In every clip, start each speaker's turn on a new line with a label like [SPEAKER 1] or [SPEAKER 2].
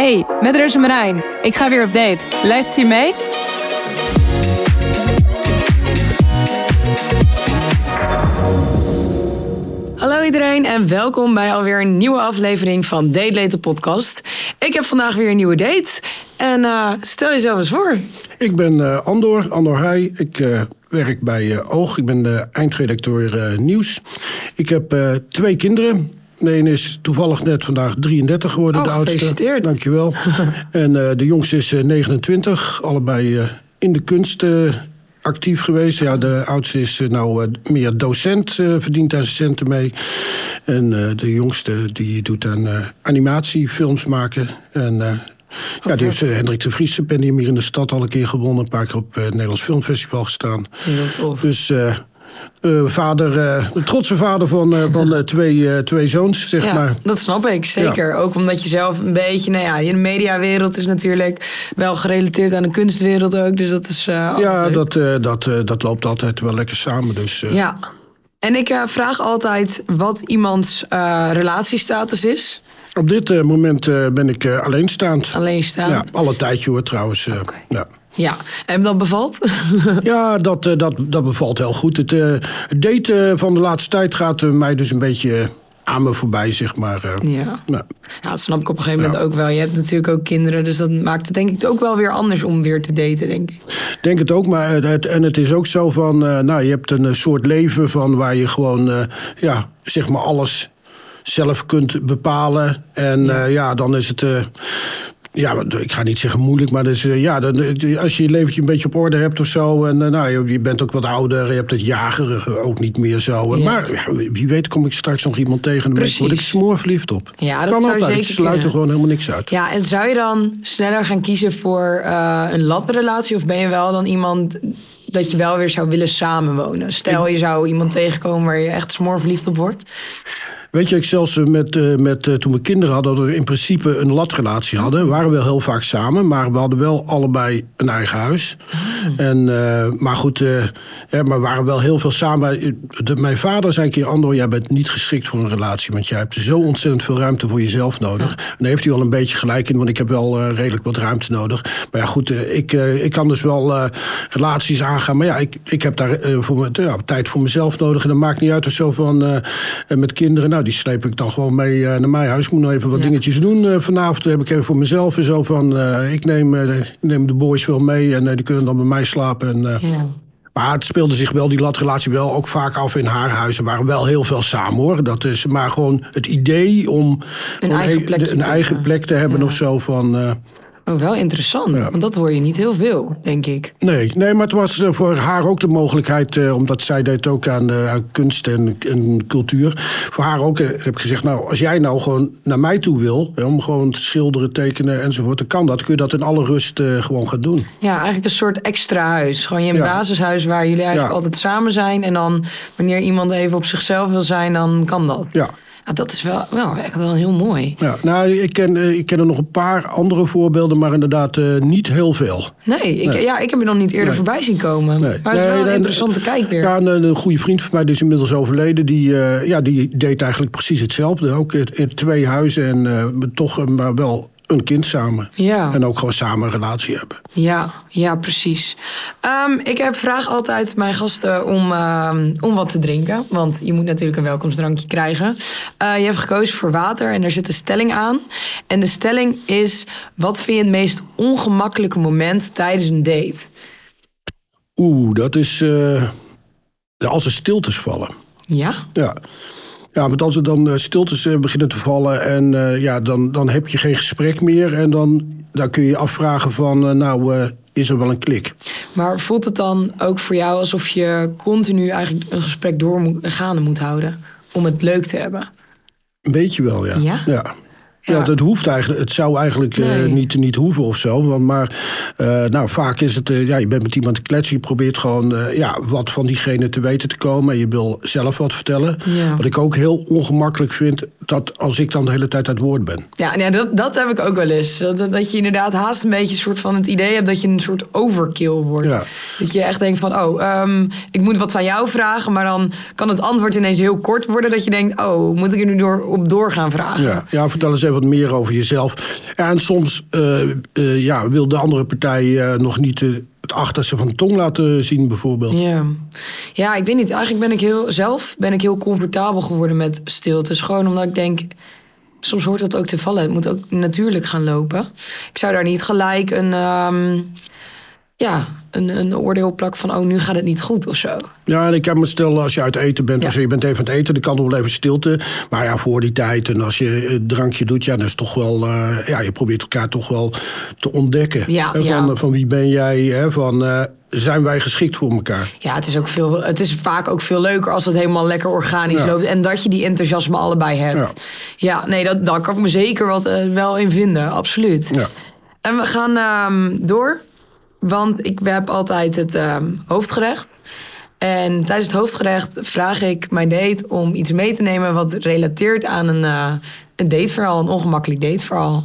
[SPEAKER 1] Hey, met Rus en Marijn. Ik ga weer op date. Luister je mee? Hallo iedereen en welkom bij alweer een nieuwe aflevering van Date Late podcast. Ik heb vandaag weer een nieuwe date. En uh, stel jezelf eens voor.
[SPEAKER 2] Ik ben uh, Andor, Andor Heij. Ik uh, werk bij Oog. Ik ben de eindredacteur nieuws. Ik heb twee kinderen. De ene is toevallig net vandaag 33 geworden,
[SPEAKER 1] oh,
[SPEAKER 2] de oudste.
[SPEAKER 1] Gefeliciteerd.
[SPEAKER 2] Dankjewel. en de jongste is 29, allebei in de kunst actief geweest. Ja, de oudste is nou meer docent, verdient daar zijn centen mee. En de jongste die doet aan animatiefilms maken. En ja, die heeft Hendrik de Vries stipendium hier in de stad al een keer gewonnen. Een paar keer op het Nederlands Filmfestival gestaan. Dus uh, uh, vader, uh, de trotse vader van, van twee, twee zoons, zeg
[SPEAKER 1] ja,
[SPEAKER 2] maar.
[SPEAKER 1] Dat snap ik, zeker. Ja. Ook omdat je zelf een beetje, nou ja, je mediawereld is natuurlijk wel gerelateerd aan de kunstwereld ook. Dus dat is.
[SPEAKER 2] ja, dat, dat, dat loopt altijd wel lekker samen. Dus,
[SPEAKER 1] Ja. En ik vraag altijd wat iemands relatiestatus is.
[SPEAKER 2] Op dit moment ben ik alleenstaand.
[SPEAKER 1] Alleenstaand?
[SPEAKER 2] Ja, alle tijdje hoor trouwens.
[SPEAKER 1] Okay.
[SPEAKER 2] ja.
[SPEAKER 1] Ja, en dat bevalt?
[SPEAKER 2] ja, dat, dat, dat bevalt heel goed. Het, het daten van de laatste tijd gaat mij dus een beetje aan me voorbij, zeg maar.
[SPEAKER 1] ja. ja, dat snap ik op een gegeven moment ja. ook wel. Je hebt natuurlijk ook kinderen, dus dat maakt het denk ik ook wel weer anders om weer te daten, denk ik.
[SPEAKER 2] Denk het ook, maar het, en het is ook zo van, nou, je hebt een soort leven van waar je gewoon, ja, zeg maar alles zelf kunt bepalen. En ja, ja dan is het. Ja, ik ga niet zeggen moeilijk, maar dus, uh, ja, dan, als je je leventje een beetje op orde hebt of zo. En nou, je bent ook wat ouder, je hebt het jagerige ook niet meer zo. Ja. Maar ja, wie weet kom ik straks nog iemand tegen. Dan word ik smoorverliefd op.
[SPEAKER 1] Ja, dat
[SPEAKER 2] kan
[SPEAKER 1] zou
[SPEAKER 2] altijd.
[SPEAKER 1] Zeker
[SPEAKER 2] sluit er gewoon helemaal niks uit.
[SPEAKER 1] Ja, en zou je dan sneller gaan kiezen voor uh, een latrelatie? Of ben je wel dan iemand dat je wel weer zou willen samenwonen? Stel, je zou iemand tegenkomen waar je echt smoorverliefd op wordt.
[SPEAKER 2] Weet je, ik zelfs met, uh, met uh, toen we kinderen hadden, dat we in principe een latrelatie hadden. We waren wel heel vaak samen, maar we hadden wel allebei een eigen huis. Mm. En, maar goed, ja, maar we waren wel heel veel samen. De, mijn vader zei een keer, Andor, jij bent niet geschikt voor een relatie. Want jij hebt zo ontzettend veel ruimte voor jezelf nodig. En daar heeft hij al een beetje gelijk in, want ik heb wel redelijk wat ruimte nodig. Maar ja, goed, ik, ik kan dus wel relaties aangaan. Maar ja, ik, ik heb daar voor me, ja, tijd voor mezelf nodig. En dat maakt niet uit of zo van met kinderen. Nou, die sleep ik dan gewoon mee uh, naar mijn huis. Ik moet nog even wat ja. dingetjes doen. Uh, vanavond heb ik even voor mezelf en zo van... Uh, ik neem, neem de boys wel mee en die kunnen dan bij mij slapen. En,
[SPEAKER 1] ja.
[SPEAKER 2] Maar het speelde zich wel, die latrelatie wel ook vaak af in haar huis. Er waren wel heel veel samen hoor. Dat is, maar gewoon het idee om
[SPEAKER 1] een eigen, plek, te,
[SPEAKER 2] hebben ja. of zo van...
[SPEAKER 1] Oh, wel interessant, ja. want dat hoor je niet heel veel, denk ik.
[SPEAKER 2] Nee, nee maar het was voor haar ook de mogelijkheid, uh, omdat zij deed ook aan, uh, aan kunst en, en, cultuur. Voor haar ook heb ik gezegd, nou, als jij nou gewoon naar mij toe wil, hè, om gewoon te schilderen, tekenen enzovoort, dan kan dat. Kun je dat in alle rust gewoon gaan doen.
[SPEAKER 1] Ja, eigenlijk een soort extra huis. Gewoon je ja. basishuis waar jullie eigenlijk ja. altijd samen zijn. En dan, wanneer iemand even op zichzelf wil zijn, dan kan dat.
[SPEAKER 2] Ja.
[SPEAKER 1] Dat is wel, wel echt wel heel mooi.
[SPEAKER 2] Ja, nou, ik ken, ik ken er nog een paar andere voorbeelden, maar inderdaad uh, niet heel veel.
[SPEAKER 1] Nee, ik,
[SPEAKER 2] Nee.
[SPEAKER 1] Ja, ik heb er nog niet eerder
[SPEAKER 2] Nee.
[SPEAKER 1] voorbij zien komen.
[SPEAKER 2] Nee.
[SPEAKER 1] Maar het is wel een interessante kijk weer.
[SPEAKER 2] Ja, een, een goede vriend van mij, die is inmiddels overleden, die, eh, ja, die deed eigenlijk precies hetzelfde. Ook in, in twee huizen en eh, toch eh, maar wel een kind samen.
[SPEAKER 1] Ja.
[SPEAKER 2] En ook gewoon samen een relatie hebben.
[SPEAKER 1] Ja, ja, precies. Ehm, ik heb vraag altijd mijn gasten om, ehm, om wat te drinken. Want je moet natuurlijk een welkomstdrankje krijgen. Eh, je hebt gekozen voor water en er zit een stelling aan. En de stelling is: wat vind je het meest ongemakkelijke moment tijdens een date?
[SPEAKER 2] Oeh, dat is eh, als er stiltes vallen.
[SPEAKER 1] Ja?
[SPEAKER 2] Ja. Ja, want als er dan eh, stiltes eh, beginnen te vallen en eh, ja, dan, dan heb je geen gesprek meer. En dan, dan kun je je afvragen van, nou, is er wel een klik?
[SPEAKER 1] Maar voelt het dan ook voor jou alsof je continu eigenlijk een gesprek door moet, gaande moet houden? Om het leuk te hebben?
[SPEAKER 2] Een beetje wel, ja.
[SPEAKER 1] Ja?
[SPEAKER 2] Ja,
[SPEAKER 1] Ja.
[SPEAKER 2] dat hoeft eigenlijk, het zou eigenlijk eh, niet, niet hoeven of zo. Want, maar eh, nou, vaak is het, eh, ja, je bent met iemand te kletsen. Je probeert gewoon ja, wat van diegene te weten te komen. En je wil zelf wat vertellen.
[SPEAKER 1] Ja.
[SPEAKER 2] Wat ik ook heel ongemakkelijk vind, dat als ik dan de hele tijd aan het woord ben.
[SPEAKER 1] Ja, nee, dat, dat heb ik ook wel eens. Dat, dat- dat je inderdaad haast een beetje een soort van het idee hebt dat je een soort overkill wordt.
[SPEAKER 2] Ja.
[SPEAKER 1] Dat je echt denkt van, oh, ehm, ik moet wat van jou vragen, maar dan kan het antwoord ineens heel kort worden. Dat je denkt, oh, moet ik er nu door, op door gaan vragen?
[SPEAKER 2] Ja, ja vertel eens even wat meer over jezelf. En soms eh, eh, ja, wil de andere partij eh, nog niet het achterste van de tong laten zien, bijvoorbeeld.
[SPEAKER 1] Ja. ja, ik weet niet. Eigenlijk ben ik heel zelf ben ik heel comfortabel geworden met stiltes. Gewoon omdat ik denk, soms hoort dat ook te vallen. Het moet ook natuurlijk gaan lopen. Ik zou daar niet gelijk een, ehm, ja, een, een oordeel plakken van, oh, nu gaat het niet goed of zo.
[SPEAKER 2] Ja, en ik heb me stel, als je uit eten bent,
[SPEAKER 1] Ja.
[SPEAKER 2] of je bent even aan het eten, dan kan er wel even stilte. Maar ja, voor die tijd, en als je een drankje doet, ja, dan is toch wel, eh, ja, je probeert elkaar toch wel te ontdekken.
[SPEAKER 1] Ja,
[SPEAKER 2] Hè, van,
[SPEAKER 1] ja.
[SPEAKER 2] van wie ben jij, hè, van eh, zijn wij geschikt voor elkaar?
[SPEAKER 1] Ja, het is, ook veel, het is vaak ook veel leuker als het helemaal lekker organisch
[SPEAKER 2] Ja.
[SPEAKER 1] loopt. En dat je die enthousiasme allebei hebt. Ja, nee, dat, daar kan ik me zeker wat, eh, wel in vinden. Absoluut.
[SPEAKER 2] Ja.
[SPEAKER 1] En we gaan ehm, door. Want ik heb altijd het ehm, hoofdgerecht. En tijdens het hoofdgerecht vraag ik mijn date om iets mee te nemen... wat relateert aan een, eh, een dateverhaal, een ongemakkelijk dateverhaal.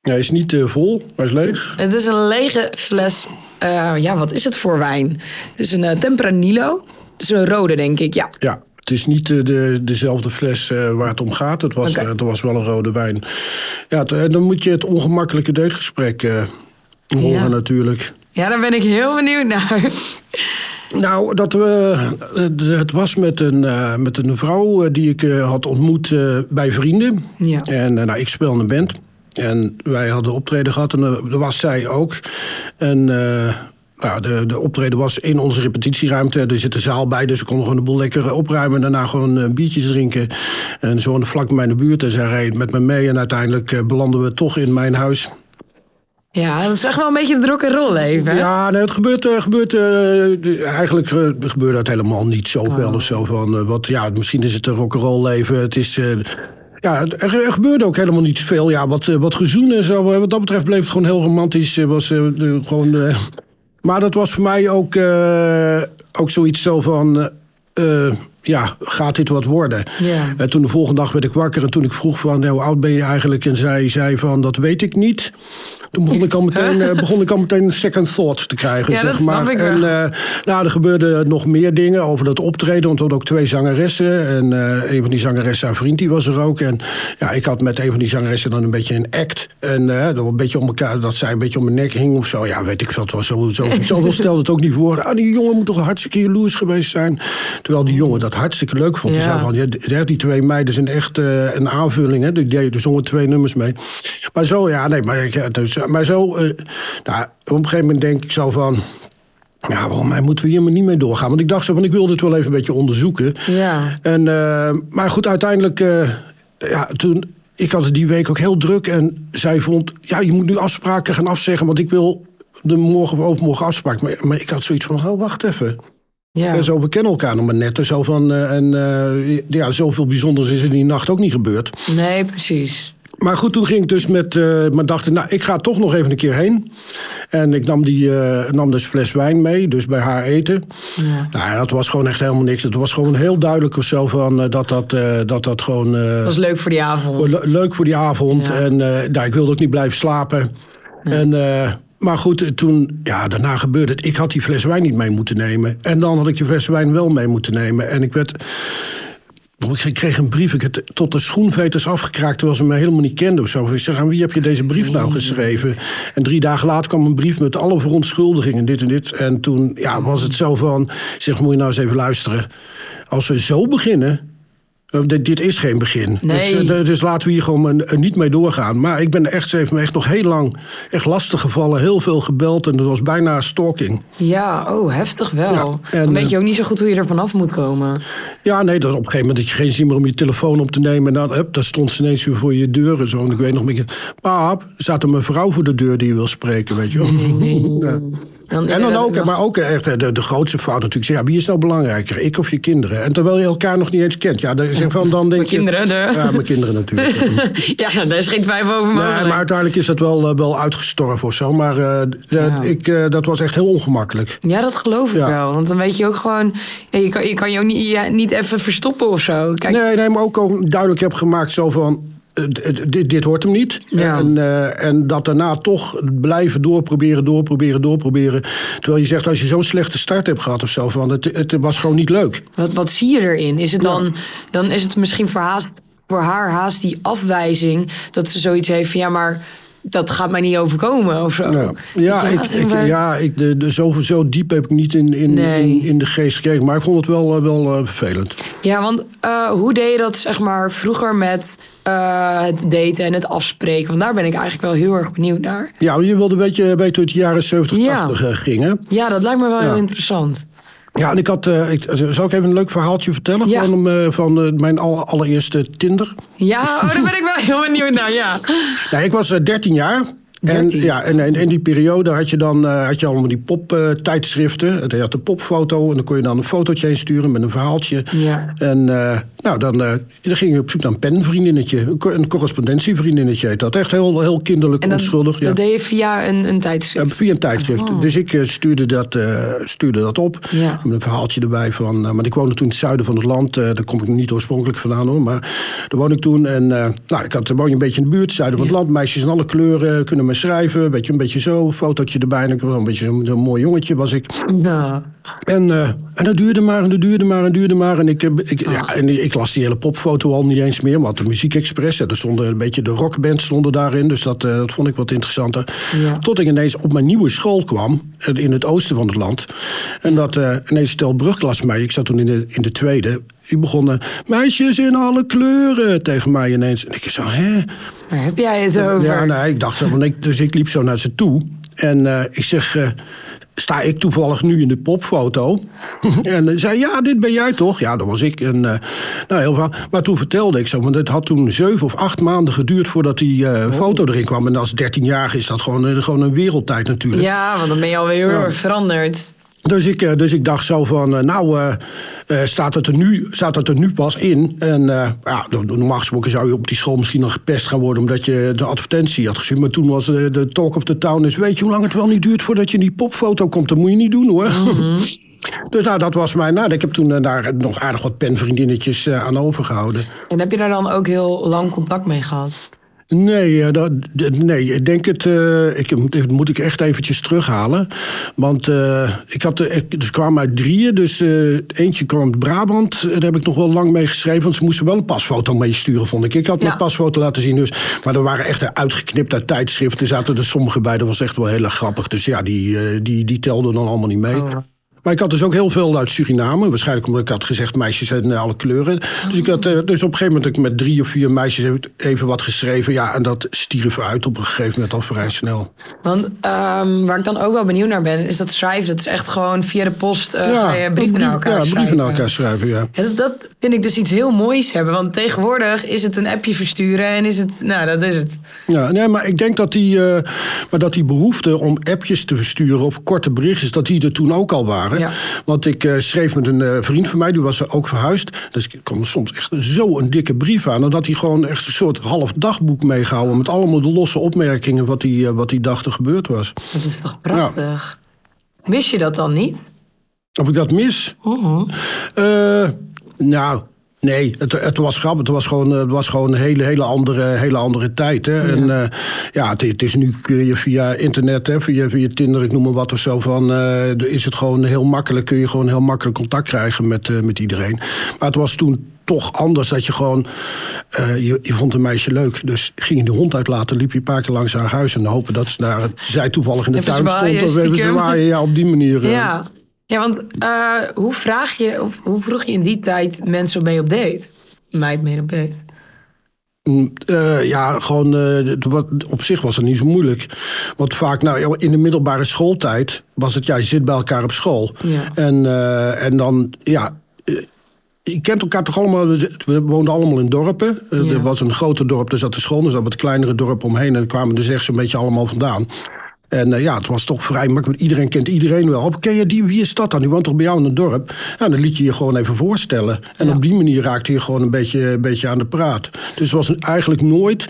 [SPEAKER 2] Hij is niet eh, vol, hij is leeg.
[SPEAKER 1] Het is een lege fles. eh, ja, wat is het voor wijn? Het is een Tempranillo. Het is een rode, denk ik. Ja.
[SPEAKER 2] Ja, het is niet de, dezelfde fles waar het om gaat. Het was, het was wel een rode wijn. Ja, dan moet je het ongemakkelijke dategesprek horen
[SPEAKER 1] Ja.
[SPEAKER 2] natuurlijk.
[SPEAKER 1] ja, daar ben ik heel benieuwd naar.
[SPEAKER 2] Nou, dat we, eh, het was met een, eh, met een vrouw eh, die ik had ontmoet bij vrienden.
[SPEAKER 1] Ja.
[SPEAKER 2] En nou, ik speel in een band. En wij hadden optreden gehad en er was zij ook. En eh, nou, de, de optreden was in onze repetitieruimte. Er zit een zaal bij, dus we konden gewoon de boel lekker opruimen. En daarna gewoon biertjes drinken. En zo vlak bij mij in de buurt. En zij reed met me mee. En uiteindelijk belanden we toch in mijn huis.
[SPEAKER 1] Ja, dat is echt wel een beetje het rock and roll leven.
[SPEAKER 2] Ja, nee, het gebeurt, eh, gebeurt eh, eigenlijk eh, gebeurt dat helemaal niet zoveel
[SPEAKER 1] Oh.
[SPEAKER 2] of zo van. eh, wat, ja, misschien is het een rock'n'roll leven. Het is. eh, ja, er, er gebeurde ook helemaal niet veel. Ja, wat, eh, wat gezoen en zo. eh, Wat dat betreft bleef het gewoon heel romantisch. eh, Was, eh, gewoon, eh, maar dat was voor mij ook, eh, ook zoiets zo van. eh, eh, ja, gaat dit wat worden?
[SPEAKER 1] Ja.
[SPEAKER 2] En toen de volgende dag werd ik wakker en toen ik vroeg van, nou, hoe oud ben je eigenlijk? En zij zei van, dat weet ik niet. Toen begon ik al meteen, eh, begon ik al meteen second thoughts te krijgen.
[SPEAKER 1] Ja,
[SPEAKER 2] zeg
[SPEAKER 1] dat snap
[SPEAKER 2] maar.
[SPEAKER 1] ik
[SPEAKER 2] en,
[SPEAKER 1] wel.
[SPEAKER 2] eh, nou, er gebeurden nog meer dingen over dat optreden. Want we hadden ook twee zangeressen. En eh, een van die zangeressen, haar vriend, die was er ook. En ja, ik had met een van die zangeressen dan een beetje een act. En dat, een beetje om elkaar, dat zij een beetje om mijn nek hing of zo. Ja, weet ik veel. Het was zo, zo, stelde het ook niet voor. Ah, die jongen moet toch hartstikke jaloers geweest zijn. Terwijl die jongen dat hartstikke leuk vond. Die zei van, ja, die- twee meiden zijn echt een aanvulling. Hè. Die deden er zongen twee nummers mee. Maar zo, ja, nee, maar, ja, dus, maar zo... eh, nou, op een gegeven moment denk ik zo van... Ja, waarom mij moeten we hier maar niet mee doorgaan? Want ik dacht zo van, ik wil dit wel even een beetje onderzoeken.
[SPEAKER 1] Ja.
[SPEAKER 2] En, eh, maar goed, uiteindelijk... eh, ja, toen... Ik had het die week ook heel druk. En zij vond, ja, je moet nu afspraken gaan afzeggen... want ik wil de morgen of overmorgen afspraak. Maar, maar ik had zoiets van, oh, wacht even.
[SPEAKER 1] Ja.
[SPEAKER 2] Zo, we kennen elkaar nog maar net. En Zo van, en ja, zoveel bijzonders is er die nacht ook niet gebeurd.
[SPEAKER 1] Nee, precies.
[SPEAKER 2] Maar goed, toen ging ik dus met. maar dacht ik, nou, ik ga toch nog even een keer heen. En ik nam, die, eh, nam dus fles wijn mee, dus bij haar eten.
[SPEAKER 1] Ja.
[SPEAKER 2] Nou, dat was gewoon echt helemaal niks. Het was gewoon heel duidelijk of zo van eh, dat dat, eh, dat, dat gewoon.
[SPEAKER 1] Dat was leuk voor die avond.
[SPEAKER 2] le- leuk voor die avond.
[SPEAKER 1] Ja.
[SPEAKER 2] En nou, ik wilde ook niet blijven slapen. En, maar goed, toen, ja, daarna gebeurde het. Ik had die fles wijn niet mee moeten nemen. En dan had ik die fles wijn wel mee moeten nemen. En ik werd. Ik kreeg een brief, ik heb het tot de schoenveters afgekraakt... terwijl ze me helemaal niet kenden of zo. Ik zeg, aan wie heb je deze brief nou geschreven? En drie dagen later kwam een brief met alle verontschuldigingen, dit en dit. En toen ja, was het zo van, zeg, moet je nou eens even luisteren. Als we zo beginnen... eh, Dit, is geen begin.
[SPEAKER 1] Nee.
[SPEAKER 2] Dus, eh, de- dus laten we hier gewoon eh, niet mee doorgaan. Maar ik ben echt, ze heeft me echt nog heel lang echt lastig gevallen. Heel veel gebeld en dat was bijna stalking.
[SPEAKER 1] Ja, oh, heftig wel.
[SPEAKER 2] Ja, en,
[SPEAKER 1] Dan weet
[SPEAKER 2] eh,
[SPEAKER 1] je ook niet zo goed hoe je er vanaf moet komen.
[SPEAKER 2] Ja, nee, dat op een gegeven moment dat je geen zin meer om je telefoon op te nemen. En dan, stond ze ineens weer voor je deur en zo. En ik weet nog een beetje, pap, er staat een mevrouw voor de deur die je wil spreken, weet je wel. Ja.
[SPEAKER 1] Dan
[SPEAKER 2] En dan ook,
[SPEAKER 1] nog-
[SPEAKER 2] maar ook echt eh, de, de grootste fout natuurlijk. Ja, wie is nou belangrijker, ik of je kinderen? En terwijl je elkaar nog niet eens kent. Ja, dan, van, dan denk
[SPEAKER 1] Mijn
[SPEAKER 2] je...
[SPEAKER 1] kinderen, de-
[SPEAKER 2] Ja, mijn kinderen natuurlijk.
[SPEAKER 1] Ja, daar is geen twijfel over
[SPEAKER 2] Nee,
[SPEAKER 1] mogelijk.
[SPEAKER 2] maar uiteindelijk is dat wel, eh, wel uitgestorven of zo. Maar eh, d-
[SPEAKER 1] Ja.
[SPEAKER 2] ik, eh, dat was echt heel ongemakkelijk.
[SPEAKER 1] Ja, dat geloof ik
[SPEAKER 2] Ja.
[SPEAKER 1] wel. Want dan weet je ook gewoon... Ja, je, kan, je kan je ook niet, niet even verstoppen of zo. Kijk,
[SPEAKER 2] Nee, nee, maar ook al duidelijk heb gemaakt zo van... eh, d- dit, dit hoort hem niet.
[SPEAKER 1] Ja.
[SPEAKER 2] En, eh, en dat daarna toch blijven doorproberen, doorproberen, doorproberen. Terwijl je zegt, als je zo'n slechte start hebt gehad of zo... Van, het, het was gewoon niet leuk.
[SPEAKER 1] wat, wat zie je erin? Is het dan, dan is het misschien verhaast voor haar haast die afwijzing. Dat ze zoiets heeft van ja, maar dat gaat mij niet overkomen of zo.
[SPEAKER 2] Ja, ja, ik,
[SPEAKER 1] een-
[SPEAKER 2] ja ik, de, de, zo, zo diep heb ik niet in, in,
[SPEAKER 1] Nee.
[SPEAKER 2] in, in de geest gekregen. Maar ik vond het wel, eh, wel eh, vervelend.
[SPEAKER 1] Ja, want eh, hoe deed je dat zeg maar vroeger met het daten en het afspreken? Want daar ben ik eigenlijk wel heel erg benieuwd naar.
[SPEAKER 2] Ja, je wilde weten, weten hoe het de jaren 70,
[SPEAKER 1] Ja.
[SPEAKER 2] 80 eh, ging, hè?
[SPEAKER 1] Ja, dat lijkt me wel
[SPEAKER 2] Ja.
[SPEAKER 1] heel interessant.
[SPEAKER 2] Ja, en ik had... eh, ik, zal ik even een leuk verhaaltje vertellen?
[SPEAKER 1] Ja.
[SPEAKER 2] Van, eh, van eh, mijn aller- allereerste Tinder.
[SPEAKER 1] Ja, oh, daar ben ik wel heel benieuwd naar, ja.
[SPEAKER 2] Nou, ik was eh, 13 jaar. En,
[SPEAKER 1] 13.
[SPEAKER 2] ja, en en in die periode had je dan eh, had je allemaal die pop-tijdschriften. je had de popfoto en dan kon je dan een fotootje heen sturen met een verhaaltje.
[SPEAKER 1] Ja.
[SPEAKER 2] En eh, nou, dan, eh, dan ging je op zoek naar een penvriendinnetje. Een co- Een correspondentievriendinnetje heet dat. Echt heel, heel kinderlijk,
[SPEAKER 1] En
[SPEAKER 2] onschuldig. Ja.
[SPEAKER 1] dat deed je via een, een tijdschrift.
[SPEAKER 2] Ja, via een tijdschrift.
[SPEAKER 1] Oh.
[SPEAKER 2] Dus ik eh, stuurde, dat, eh, stuurde dat op.
[SPEAKER 1] Ja.
[SPEAKER 2] Met een verhaaltje erbij van. maar ik woonde toen in het zuiden van het land. daar kom ik niet oorspronkelijk vandaan hoor. Maar daar woon ik toen. En nou, ik had, woon je een beetje in de buurt, zuiden van het land. Meisjes in alle kleuren kunnen me schrijven. Een beetje, een beetje zo. Fotootje erbij. En ik was een beetje zo'n zo'n mooi jongetje was ik.
[SPEAKER 1] Ja.
[SPEAKER 2] En, eh, en dat duurde maar en dat duurde maar en duurde maar. En ik, ik, ja, en ik las die hele popfoto al niet eens meer. Maar had de Muziek Express. Er stonden een beetje de rockband stonden daarin. Dus dat, eh, dat vond ik wat interessanter.
[SPEAKER 1] Ja.
[SPEAKER 2] Tot ik ineens op mijn nieuwe school kwam. In het oosten van het land. En dat eh, ineens stel brugklas mij. Ik zat toen in de, in de tweede. Die begonnen, meisjes in alle kleuren, tegen mij ineens. En ik zo, hè?
[SPEAKER 1] Waar heb jij het over?
[SPEAKER 2] Ja, nee, ik dacht zo, want ik, dus ik liep zo naar ze toe. En eh, ik zeg, eh, sta ik toevallig nu in de popfoto? en hij zei, ja, dit ben jij toch? Ja, dat was ik. En, eh, nou, heel. Maar toen vertelde ik zo, want het had toen zeven of acht maanden geduurd voordat die eh, foto erin kwam. En als dertienjarige is dat gewoon, eh, gewoon een wereldtijd natuurlijk.
[SPEAKER 1] Ja, want dan ben je alweer heel erg veranderd.
[SPEAKER 2] Dus ik, eh, dus ik dacht zo van, eh, nou, eh, staat, het er nu, staat het er nu pas in? En eh, ja, normaal gesproken zou je op die school misschien nog gepest gaan worden... omdat je de advertentie had gezien. Maar toen was de, de talk of the town is... weet je hoe lang het wel niet duurt voordat je in die popfoto komt? Dat moet je niet doen, hoor. dus nou, dat was mijn... Nou, ik heb toen daar nog aardig wat penvriendinnetjes eh, aan overgehouden.
[SPEAKER 1] En heb je daar dan ook heel lang contact mee gehad?
[SPEAKER 2] Nee, dat, nee, ik denk het. eh, ik, dit moet ik echt eventjes terughalen. Want eh, ik had, ik, dus kwamen uit drieën. Dus eh, eentje kwam uit Brabant. Daar heb ik nog wel lang mee geschreven. Want ze moesten wel een pasfoto meesturen, vond ik. Ik had
[SPEAKER 1] Ja.
[SPEAKER 2] mijn pasfoto laten zien. Dus, maar er waren echt uitgeknipt uit tijdschriften. Er zaten er sommige bij. Dat was echt wel heel erg grappig. Dus ja, die, die, die telden dan allemaal niet mee.
[SPEAKER 1] Oh.
[SPEAKER 2] Maar ik had dus ook heel veel uit Suriname. Waarschijnlijk omdat ik had gezegd meisjes in alle kleuren. Dus, ik had, eh, dus op een gegeven moment heb ik met drie of vier meisjes even- even wat geschreven. Ja, en dat stierf uit op een gegeven moment al vrij snel.
[SPEAKER 1] Want ehm, waar ik dan ook wel benieuwd naar ben, is dat schrijven. Dat is echt gewoon via de post eh, je brieven naar elkaar
[SPEAKER 2] Ja,
[SPEAKER 1] schrijven.
[SPEAKER 2] brieven naar elkaar schrijven, ja.
[SPEAKER 1] Ja, dat, dat vind ik dus iets heel moois hebben. Want tegenwoordig is het een appje versturen en is het... Nou, dat is het.
[SPEAKER 2] Ja, nee, maar ik denk dat die, eh, maar dat die behoefte om appjes te versturen of korte berichtjes, dat die er toen ook al waren.
[SPEAKER 1] Ja.
[SPEAKER 2] Want ik eh, schreef met een eh, vriend van mij, die was ook verhuisd. Dus ik kwam soms echt zo een dikke brief aan. En dat hij gewoon echt een soort half dagboek meegehouden met allemaal de losse opmerkingen wat hij, eh, wat hij dacht er gebeurd was.
[SPEAKER 1] Dat is toch prachtig? Mis je dat dan niet?
[SPEAKER 2] Of ik dat mis? Eh, nou, nee, het, het was grappig. Het was gewoon, het was gewoon een hele, hele, andere, hele andere tijd. Hè? En eh, ja, het, het is nu kun je via internet, hè, via, via Tinder, ik noem maar wat of zo, van, eh, is het gewoon heel makkelijk. Kun je gewoon heel makkelijk contact krijgen met, eh, met iedereen. Maar het was toen toch anders dat je gewoon, je, je vond een meisje leuk. Dus ging je de hond uitlaten, liep je een paar keer langs haar huis en hopen dat ze daar, zij toevallig in de
[SPEAKER 1] Even
[SPEAKER 2] tuin stond. Of even
[SPEAKER 1] stiekem.
[SPEAKER 2] zwaaien, ja, op die manier.
[SPEAKER 1] Ja. Ja, want eh, hoe vraag je, of hoe vroeg je in die tijd mensen mee op date? Meid mee op date.
[SPEAKER 2] Mm, eh, ja, gewoon eh, het wa- op zich was het niet zo moeilijk. Want vaak, nou, ja, in de middelbare schooltijd was het, ja, je zit bij elkaar op school.
[SPEAKER 1] Ja.
[SPEAKER 2] En, en dan, ja. je kent elkaar toch allemaal, we woonden allemaal in dorpen.
[SPEAKER 1] Ja.
[SPEAKER 2] Er was een groter dorp, er zat de school, er zat wat kleinere dorpen omheen. En kwamen dus echt zo'n beetje allemaal vandaan. En eh, ja, het was toch vrij makkelijk. Iedereen kent iedereen wel. Of ken je die? Wie is dat dan? Die woont toch bij jou in het dorp? Ja, dan liet je je gewoon even voorstellen. En
[SPEAKER 1] Ja.
[SPEAKER 2] op die manier raakte je gewoon een beetje, een beetje aan de praat. Dus het was eigenlijk nooit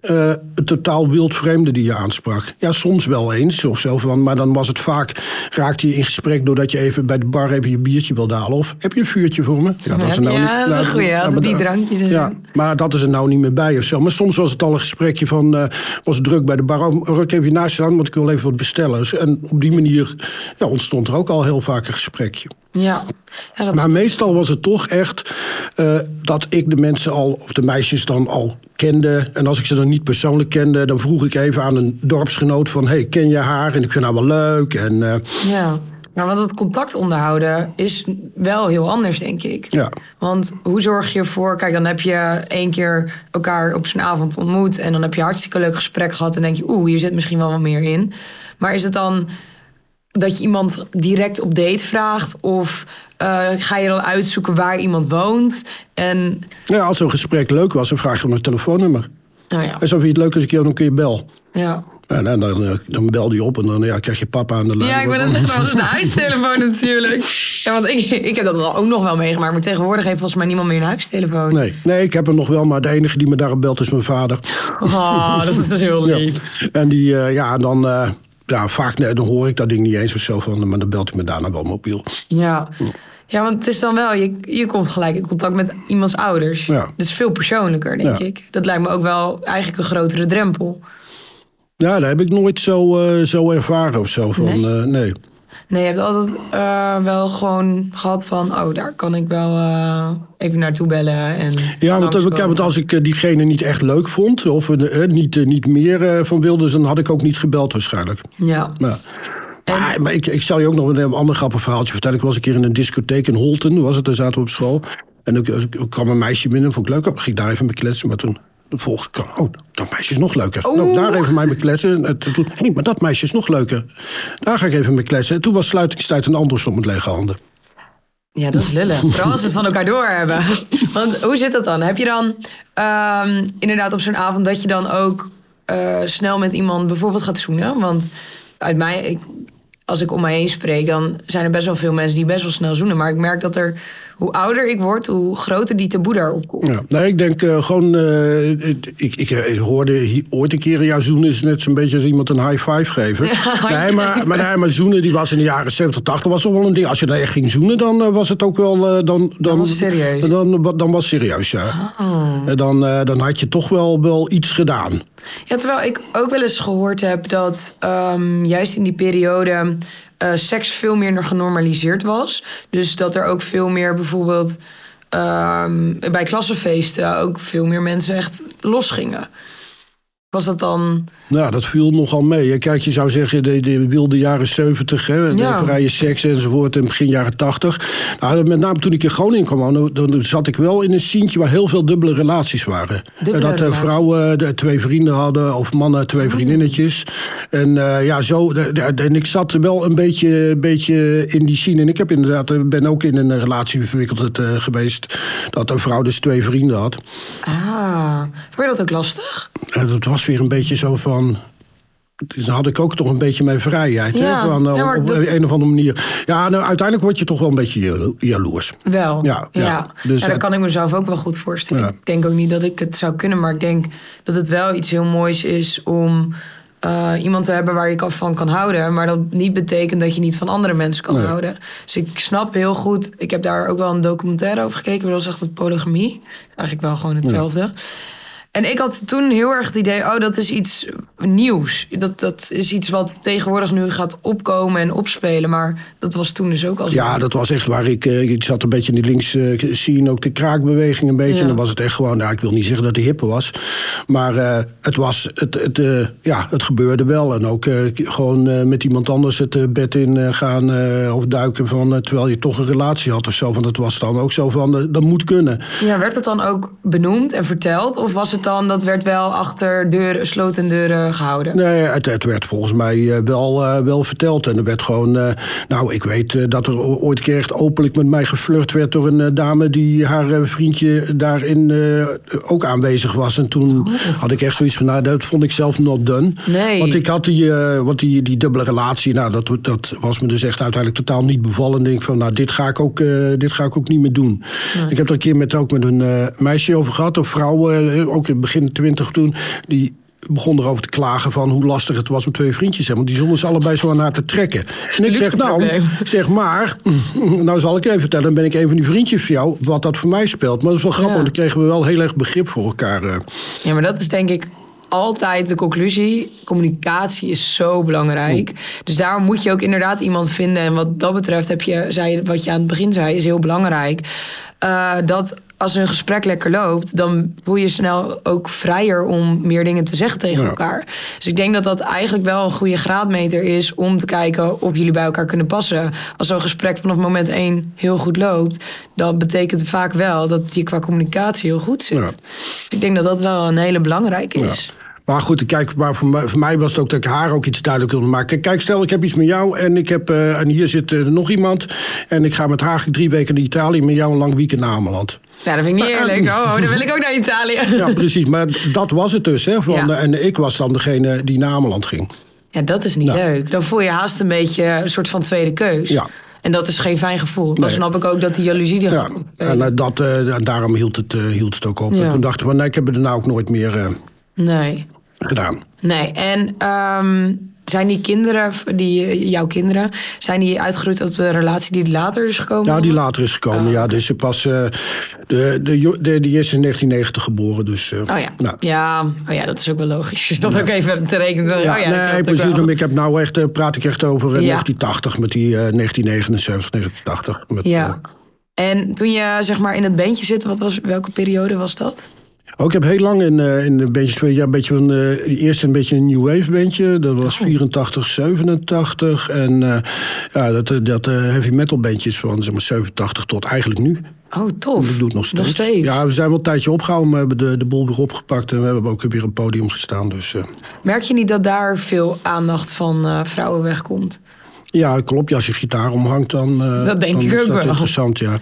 [SPEAKER 2] eh, een totaal wild vreemde die je aansprak. Ja, soms wel eens of zo. Van, maar dan was het vaak, raakte je in gesprek doordat je even bij de bar even je biertje wilde halen. Of heb je een vuurtje voor me?
[SPEAKER 1] Ja,
[SPEAKER 2] er
[SPEAKER 1] dat is een goeie,
[SPEAKER 2] ja, maar
[SPEAKER 1] die drankjes en zo.
[SPEAKER 2] Ja, maar dat is er nou niet meer bij of zo. Maar soms was het al een gesprekje van, eh, was het druk bij de bar. Oh, Ruk even je naast je aan, want ik wil even wat bestellen. Dus- En op die manier ja, ontstond er ook al heel vaak een gesprekje.
[SPEAKER 1] Ja. ja dat...
[SPEAKER 2] Maar meestal was het toch echt uh, dat ik de mensen al, of de meisjes dan al kende. En als ik ze dan niet persoonlijk kende, dan vroeg ik even aan een dorpsgenoot van... hey, ken je haar? En ik vind haar wel leuk. En, uh,
[SPEAKER 1] ja. Maar want het contact onderhouden is wel heel anders, denk ik.
[SPEAKER 2] Ja.
[SPEAKER 1] Want hoe zorg je ervoor... Kijk, dan heb je één keer elkaar op zo'n avond ontmoet... en dan heb je hartstikke leuk gesprek gehad... en denk je, oeh, hier zit misschien wel wat meer in. Maar is het dan dat je iemand direct op date vraagt? Of uh, ga je dan uitzoeken waar iemand woont? En...
[SPEAKER 2] Ja, als zo'n gesprek leuk was, dan vraag je om een telefoonnummer.
[SPEAKER 1] Nou ja.
[SPEAKER 2] En zo vind je het leuk als ik jou nog een keer bel.
[SPEAKER 1] Ja.
[SPEAKER 2] En dan, dan, dan belde je op en dan ja, krijg je papa aan de lijn.
[SPEAKER 1] Ja, ik ben dat is de huistelefoon natuurlijk. Ja, want ik, ik heb dat ook nog wel meegemaakt. Maar tegenwoordig heeft volgens mij niemand meer een huistelefoon.
[SPEAKER 2] Nee, nee ik heb hem nog wel, maar de enige die me daarop belt is mijn vader.
[SPEAKER 1] Oh, dat is dus heel lief.
[SPEAKER 2] Ja. En die, uh, ja, dan... Uh, ja, vaak nee, dan hoor ik dat ding niet eens of zo van, maar dan belt hij me daarna wel mobiel.
[SPEAKER 1] Ja. Ja, want het is dan wel, je, je komt gelijk in contact met iemands ouders.
[SPEAKER 2] Ja.
[SPEAKER 1] Dus veel persoonlijker, denk
[SPEAKER 2] Ja.
[SPEAKER 1] ik. Dat lijkt me ook wel eigenlijk een grotere drempel.
[SPEAKER 2] Ja, dat heb ik nooit zo, eh, zo ervaren of zo. Van,
[SPEAKER 1] Nee?
[SPEAKER 2] eh, nee.
[SPEAKER 1] Nee, je hebt altijd eh, wel gewoon gehad van... oh, daar kan ik wel eh, even naartoe bellen en
[SPEAKER 2] Ja, want,
[SPEAKER 1] langskomen.
[SPEAKER 2] want als ik diegene niet echt leuk vond, of niet, niet meer van wilde, dan had ik ook niet gebeld waarschijnlijk.
[SPEAKER 1] Ja.
[SPEAKER 2] Maar, maar ik, ik zal je ook nog een ander grappig verhaaltje vertellen. Ik was een keer in een discotheek in Holten, was het, daar zaten we op school. En ik kwam een meisje binnen, vond ik leuk, ging ik daar even mee kletsen. Maar toen de volgende kwam, oh, dat meisje is nog leuker. Nou, daar even mee mee kletsen. Hé, maar dat meisje is nog leuker. Daar ga ik even mee kletsen. En toen was sluitingstijd en andersom met lege handen.
[SPEAKER 1] Ja, dat is lullig. Vooral als ze het van elkaar door hebben. Want hoe zit dat dan? Heb je dan ehm, inderdaad op zo'n avond dat je dan ook eh, snel met iemand bijvoorbeeld gaat zoenen? Want uit mij, ik, als ik om mij heen spreek, dan zijn er best wel veel mensen die best wel snel zoenen. Maar ik merk dat er, hoe ouder ik word, hoe groter die taboe daarop komt.
[SPEAKER 2] Ja, nee, ik denk eh, gewoon. eh, ik, ik, ik hoorde hier ooit een keer jouw zoenen is net zo'n beetje als iemand een high five geven. nee, maar, maar, nee, maar zoenen die was in de jaren 70, 80 was toch wel een ding. Als je daar echt ging zoenen, dan eh, was het ook wel. eh, dan, dan,
[SPEAKER 1] was het serieus.
[SPEAKER 2] Dan, dan was het serieus, ja.
[SPEAKER 1] Oh.
[SPEAKER 2] En dan, eh, dan had je toch wel, wel iets gedaan.
[SPEAKER 1] Ja, terwijl ik ook wel eens gehoord heb dat ehm, juist in die periode eh, seks veel meer genormaliseerd was. Dus dat er ook veel meer bijvoorbeeld ehm, bij klassenfeesten ook veel meer mensen echt losgingen. Was dat dan.
[SPEAKER 2] Nou, dat viel nogal mee. Kijk, je zou zeggen, de, de wilde jaren 70, hè, de vrije seks enzovoort, en begin jaren 80. Nou, met name toen ik in Groningen kwam, dan, dan zat ik wel in een sientje waar heel veel dubbele relaties waren.
[SPEAKER 1] Dubbele
[SPEAKER 2] dat eh,
[SPEAKER 1] relaties. Oh.
[SPEAKER 2] vrouwen de, twee vrienden hadden, of mannen twee vriendinnetjes. En eh, ja, zo. en ik zat wel een beetje, beetje in die scene. En ik heb inderdaad, eh, ben ook in een relatie verwikkeld eh, geweest. Dat een vrouw dus twee vrienden had.
[SPEAKER 1] Ah, vond je dat ook lastig?
[SPEAKER 2] Dat was weer een beetje zo van. Dan had ik ook toch een beetje mijn vrijheid.
[SPEAKER 1] Ja,
[SPEAKER 2] hè? Van, eh,
[SPEAKER 1] ja,
[SPEAKER 2] op
[SPEAKER 1] dat-
[SPEAKER 2] een of andere manier. Ja, nou, uiteindelijk word je toch wel een beetje jalo- jaloers.
[SPEAKER 1] Wel.
[SPEAKER 2] Ja, ja.
[SPEAKER 1] Dus,
[SPEAKER 2] Dus,
[SPEAKER 1] dat kan ik mezelf ook wel goed voorstellen.
[SPEAKER 2] Ja.
[SPEAKER 1] Ik denk ook niet dat ik het zou kunnen, maar ik denk dat het wel iets heel moois is om eh, iemand te hebben waar je van kan houden. Maar dat niet betekent dat je niet van andere mensen kan
[SPEAKER 2] Nee.
[SPEAKER 1] houden. Dus ik snap heel goed. Ik heb daar ook wel een documentaire over gekeken. Dat was echt het polygamie. Eigenlijk wel gewoon hetzelfde. En ik had toen heel erg het idee, oh, dat is iets nieuws. Dat, dat is iets wat tegenwoordig nu gaat opkomen en opspelen. Maar dat was toen dus ook al.
[SPEAKER 2] Ja, dat was echt waar ik. eh, Ik zat een beetje in die links eh, scene, ook de kraakbeweging een beetje.
[SPEAKER 1] Ja.
[SPEAKER 2] En dan was het echt gewoon. Nou, ik wil niet zeggen dat hij hippe was. Maar eh, het was. Het, het, eh, ja, het gebeurde wel. En ook eh, gewoon eh, met iemand anders het eh, bed in eh, gaan eh, of duiken. Van, eh, terwijl je toch een relatie had of zo. Want het was dan ook zo van. eh, dat moet kunnen.
[SPEAKER 1] Ja, werd het dan ook benoemd en verteld? Of was het dan, dat werd wel achter deuren, sloten deuren gehouden?
[SPEAKER 2] Nee, het, het werd volgens mij eh, wel, eh, wel verteld. En er werd gewoon. eh, nou, ik weet dat er ooit een keer echt openlijk met mij geflirt werd door een dame die haar vriendje daarin ook aanwezig was. En toen had ik echt zoiets van, nou, dat vond ik zelf not done.
[SPEAKER 1] Nee.
[SPEAKER 2] Want ik had die, want die, die dubbele relatie, nou, dat, dat was me dus echt uiteindelijk totaal niet bevallen. En ik denk van, nou, dit ga ik ook, dit ga ik ook niet meer doen. Ik heb er een keer met, ook met een meisje over gehad, een vrouw, ook in het begin twintig toen, die begon erover te klagen van hoe lastig het was om twee vriendjes te hebben. Want die zonden ze allebei zo aan haar te trekken. En ik zeg, nou, zeg maar, nou zal ik even vertellen, dan ben ik een van die vriendjes van jou, wat dat voor mij speelt. Maar dat is wel grappig,
[SPEAKER 1] Ja.
[SPEAKER 2] want dan kregen we wel heel erg begrip voor elkaar. eh.
[SPEAKER 1] Ja, maar dat is denk ik altijd de conclusie: communicatie is zo belangrijk. Dus daarom moet je ook inderdaad iemand vinden. En wat dat betreft heb je, zei, wat je aan het begin zei, is heel belangrijk. Eh, dat als een gesprek lekker loopt, dan voel je snel ook vrijer om meer dingen te zeggen tegen
[SPEAKER 2] Ja.
[SPEAKER 1] elkaar. Dus ik denk dat dat eigenlijk wel een goede graadmeter is om te kijken of jullie bij elkaar kunnen passen. Als zo'n gesprek vanaf moment één heel goed loopt, dan betekent het vaak wel dat je qua communicatie heel goed zit.
[SPEAKER 2] Ja.
[SPEAKER 1] Ik denk dat dat wel een hele belangrijke is.
[SPEAKER 2] Maar goed, kijk, maar voor, mij, voor mij was het ook dat ik haar ook iets duidelijk wilde maken. Kijk, stel ik heb iets met jou en, ik heb, eh, en hier zit eh, nog iemand. En ik ga met haar drie weken naar Italië, met jou een lang weekend naar Ameland.
[SPEAKER 1] Ja, dat vind ik niet eerlijk. Oh, oh, dan wil ik ook naar Italië.
[SPEAKER 2] Ja, precies. Maar dat was het dus. Hè, van,
[SPEAKER 1] Ja.
[SPEAKER 2] En ik was dan degene die naar Ameland ging.
[SPEAKER 1] Ja, dat is niet leuk. Dan voel je haast een beetje een soort van tweede keus.
[SPEAKER 2] Ja.
[SPEAKER 1] En dat is geen fijn gevoel. Dan
[SPEAKER 2] Nee.
[SPEAKER 1] snap ik ook dat die jaloezie er
[SPEAKER 2] Ja,
[SPEAKER 1] gaat
[SPEAKER 2] en eh, dat, eh, daarom hield het, hield het ook op.
[SPEAKER 1] Ja.
[SPEAKER 2] En toen dachten we, nee, ik heb er nou ook nooit meer
[SPEAKER 1] Nee.
[SPEAKER 2] gedaan.
[SPEAKER 1] Nee, en ehm, zijn die kinderen, die, jouw kinderen, zijn die uitgegroeid uit de relatie die later is gekomen?
[SPEAKER 2] Ja, die later is gekomen.
[SPEAKER 1] Oh.
[SPEAKER 2] Ja, dus ze pas, eh, de, de, de, die is in 1990 geboren. Dus, eh,
[SPEAKER 1] Oh ja.
[SPEAKER 2] nou.
[SPEAKER 1] ja. Oh ja, dat is ook wel logisch. Dat ook even te rekenen.
[SPEAKER 2] Ja,
[SPEAKER 1] oh ja,
[SPEAKER 2] nee, precies. Ik heb nou echt, eh, praat ik echt over eh,
[SPEAKER 1] Ja.
[SPEAKER 2] 1980 met die eh, 1979, 1980. Met,
[SPEAKER 1] Ja. En toen je zeg maar in het bandje zit, wat was, welke periode was dat?
[SPEAKER 2] Oh, ik heb heel lang in, eh in een bandje, ja, een beetje van, eh, eerst een beetje een new wave bandje. Dat was
[SPEAKER 1] Oh.
[SPEAKER 2] 84, 87. En eh, ja, dat, dat heavy metal bandjes van zeg maar 87 tot eigenlijk nu.
[SPEAKER 1] Oh, tof.
[SPEAKER 2] Ik doe het nog steeds.
[SPEAKER 1] Nog steeds.
[SPEAKER 2] Ja, we zijn wel een tijdje opgehouden. We hebben de, de boel weer opgepakt. En we hebben ook weer een podium gestaan. Dus
[SPEAKER 1] Merk je niet dat daar veel aandacht van vrouwen wegkomt?
[SPEAKER 2] ja, klopt. Ja, als je gitaar omhangt, dan,
[SPEAKER 1] Dat denk
[SPEAKER 2] dan
[SPEAKER 1] ik
[SPEAKER 2] is
[SPEAKER 1] ook
[SPEAKER 2] dat
[SPEAKER 1] wel.
[SPEAKER 2] interessant, ja.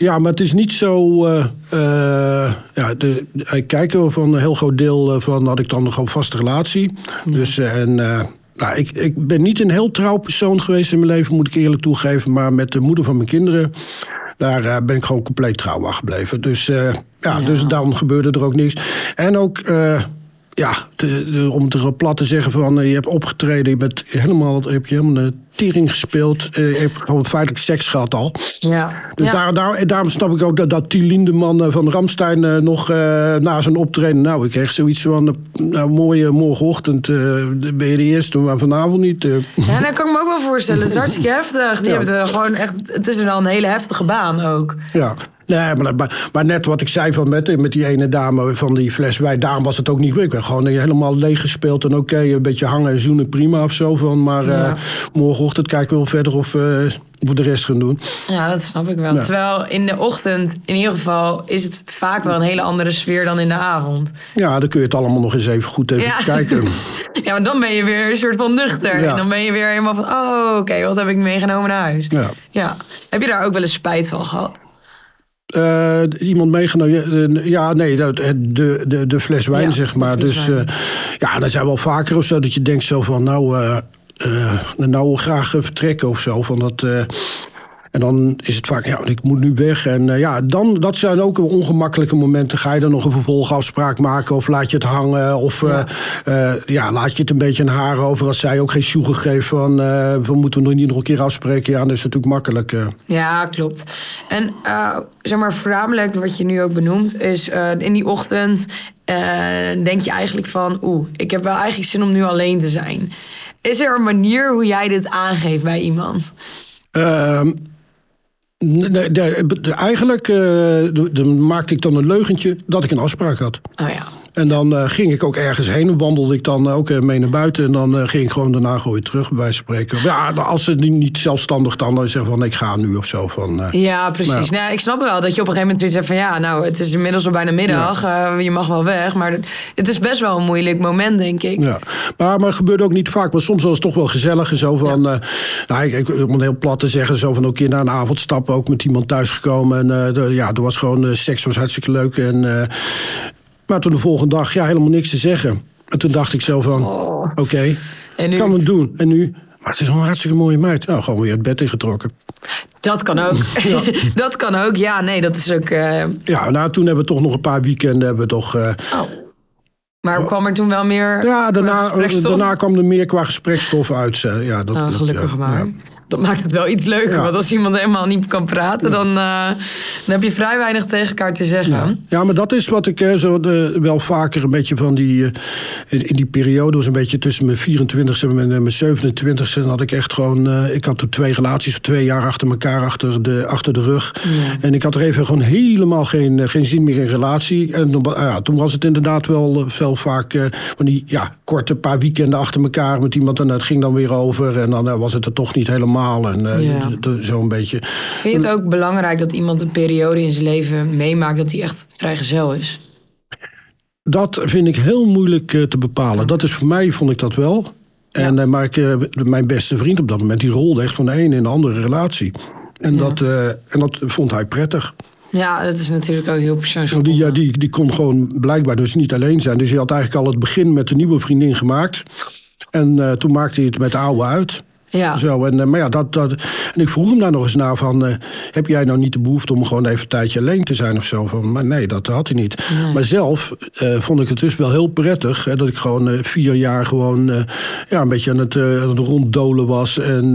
[SPEAKER 2] Ja, maar het is niet zo. eh, eh, ja, de, ik kijk er van een heel groot deel eh, van had ik dan nog een vaste relatie. Dus en. nou, ik, ik ben niet een heel trouw persoon geweest in mijn leven, moet ik eerlijk toegeven. Maar met de moeder van mijn kinderen, daar ben ik gewoon compleet trouw aan gebleven. Dus, ja,
[SPEAKER 1] Ja.
[SPEAKER 2] dus dan gebeurde er ook niks. En ook, ja, de- om het er plat te zeggen van, je hebt opgetreden, je bent helemaal, heb je helemaal tering gespeeld. eh, je hebt gewoon feitelijk seks gehad al.
[SPEAKER 1] Ja.
[SPEAKER 2] Dus
[SPEAKER 1] ja.
[SPEAKER 2] daar, daar, daarom snap ik ook dat, dat die Lindeman eh, van Ramstein eh, nog eh, na zijn optreden... Nou, ik kreeg zoiets van, eh, nou, mooie morgenochtend eh, ben je de eerste, maar vanavond niet. eh.
[SPEAKER 1] Ja, dat kan ik me ook wel voorstellen. Het is hartstikke heftig. Die
[SPEAKER 2] Ja.
[SPEAKER 1] hebben gewoon echt. Het is wel een hele heftige baan ook.
[SPEAKER 2] Ja. Nee, maar, maar, maar net wat ik zei van met, met die ene dame van die fles wijn, daarom was het ook niet. Ik ben gewoon helemaal leeg gespeeld en oké, een beetje hangen en zoenen, prima of zo. Van, maar
[SPEAKER 1] Ja.
[SPEAKER 2] eh, morgenochtend kijken we wel verder of we de rest gaan doen.
[SPEAKER 1] Ja, dat snap ik wel.
[SPEAKER 2] Ja.
[SPEAKER 1] Terwijl in de ochtend, in ieder geval, is het vaak wel een hele andere sfeer dan in de avond.
[SPEAKER 2] Ja, dan kun je het allemaal nog eens even goed even
[SPEAKER 1] Ja.
[SPEAKER 2] kijken.
[SPEAKER 1] Ja, maar dan ben je weer een soort van nuchter.
[SPEAKER 2] Ja.
[SPEAKER 1] En dan ben je weer helemaal van, oh, oké, wat heb ik meegenomen naar huis?
[SPEAKER 2] Ja.
[SPEAKER 1] Ja. Heb je daar ook wel eens spijt van gehad?
[SPEAKER 2] Eh, iemand meegenomen. Ja, eh, Ja, nee, het- de, de, de fles wijn,
[SPEAKER 1] Ja,
[SPEAKER 2] zeg maar. Dus eh, ja, dat zijn wel vaker of zo dat je denkt zo van, nou, eh eh, nou graag eh, vertrekken of zo. Van dat, eh, en dan is het vaak, ja, ik moet nu weg. En eh, ja, dan, dat zijn ook ongemakkelijke momenten. Ga je dan nog een vervolgafspraak maken of laat je het hangen? Of eh,
[SPEAKER 1] Ja.
[SPEAKER 2] eh, ja, laat je het een beetje een haar over als zij ook geen sjoegen geeft van, eh, we moeten nog niet nog een keer afspreken. Ja, dat is natuurlijk makkelijk. eh.
[SPEAKER 1] Ja, klopt. En eh, zeg maar, voornamelijk wat je nu ook benoemt, is eh, in die ochtend eh, denk je eigenlijk van, oeh, ik heb wel eigenlijk zin om nu alleen te zijn. Is er een manier hoe jij dit aangeeft bij iemand?
[SPEAKER 2] Ehm, nee, eigenlijk eh, maakte ik dan een leugentje dat ik een afspraak had.
[SPEAKER 1] Oh ja.
[SPEAKER 2] En dan eh, ging ik ook ergens heen en wandelde ik dan ook eh, mee naar buiten. En dan eh, ging ik gewoon daarna gewoon weer terug, bij spreken. Ja, als ze niet- niet zelfstandig dan eh, zeggen van ik ga nu of zo. Van,
[SPEAKER 1] Ja, precies.
[SPEAKER 2] Nou.
[SPEAKER 1] Nou, ik snap wel dat je op een gegeven moment zoiets hebt van... ja, nou, het is inmiddels al bijna middag, je mag wel weg. Maar het is best wel een moeilijk moment, denk ik.
[SPEAKER 2] Ja, maar, maar het gebeurde ook niet vaak. Maar soms was het toch wel gezellig. en Zo van, eh, nou, ik, ik, om het heel plat te zeggen, zo van ook keer na een avondstappen ook met iemand thuisgekomen. En de- ja, er was gewoon, seks was hartstikke leuk. En, maar toen de volgende dag, ja, helemaal niks te zeggen. En toen dacht ik zo van,
[SPEAKER 1] Oh.
[SPEAKER 2] oké,
[SPEAKER 1] En nu,
[SPEAKER 2] kan het doen. En nu, maar het is een hartstikke mooie meid. Nou, gewoon weer het bed ingetrokken.
[SPEAKER 1] dat kan ook. dat kan ook. Ja, nee, dat is ook... eh,
[SPEAKER 2] Ja, nou, toen hebben we toch nog een paar weekenden hebben we toch... eh,
[SPEAKER 1] maar kwam er toen wel meer...
[SPEAKER 2] ja, daarna, daarna kwam er meer qua gesprekstof uit. eh, Ja, dat
[SPEAKER 1] Oh, gelukkig
[SPEAKER 2] ja.
[SPEAKER 1] maar.
[SPEAKER 2] Ja.
[SPEAKER 1] Dat maakt het wel iets leuker.
[SPEAKER 2] Ja.
[SPEAKER 1] Want als iemand helemaal niet kan praten, dan, eh, dan heb je vrij weinig tegen elkaar te zeggen.
[SPEAKER 2] Ja. ja, maar dat is wat ik eh, zo de, wel vaker een beetje van die. eh, in, in die periode was een beetje tussen mijn 24 en mijn, eh, mijn 27 Dan had ik echt gewoon. eh, ik had toen twee relaties van twee jaar achter elkaar achter de, achter de rug. En ik had er even gewoon helemaal geen, eh, geen zin meer in relatie. En toen, ja, toen was het inderdaad wel, eh, wel vaak eh, van die ja, korte paar weekenden achter elkaar met iemand. En het ging dan weer over. En dan eh, was het er toch niet helemaal. En eh,
[SPEAKER 1] Ja.
[SPEAKER 2] beetje.
[SPEAKER 1] Vind je het ook belangrijk dat iemand een periode in zijn leven meemaakt dat hij echt vrijgezel is?
[SPEAKER 2] Dat vind ik heel moeilijk eh, te bepalen. Dat is voor mij, vond ik dat wel. En, eh, maar ik, mijn beste vriend op dat moment, die rolde echt van de ene in de andere relatie. En, dat, en dat vond hij prettig.
[SPEAKER 1] Ja, dat is natuurlijk ook heel persoonsgebonden.
[SPEAKER 2] die, ja, die, die kon gewoon blijkbaar dus niet alleen zijn. Dus hij had eigenlijk al het begin met de nieuwe vriendin gemaakt. En toen maakte hij het met de oude uit.
[SPEAKER 1] Ja.
[SPEAKER 2] Zo, en, eh, maar ja, dat, dat, en ik vroeg hem daar nog eens naar van... eh, heb jij nou niet de behoefte om gewoon even een tijdje alleen te zijn of zo? Van, maar nee, dat had hij niet.
[SPEAKER 1] Nee.
[SPEAKER 2] Maar zelf eh, vond ik het dus wel heel prettig... Hè, dat ik gewoon vier jaar gewoon ja, een beetje aan het, aan het ronddolen was. En,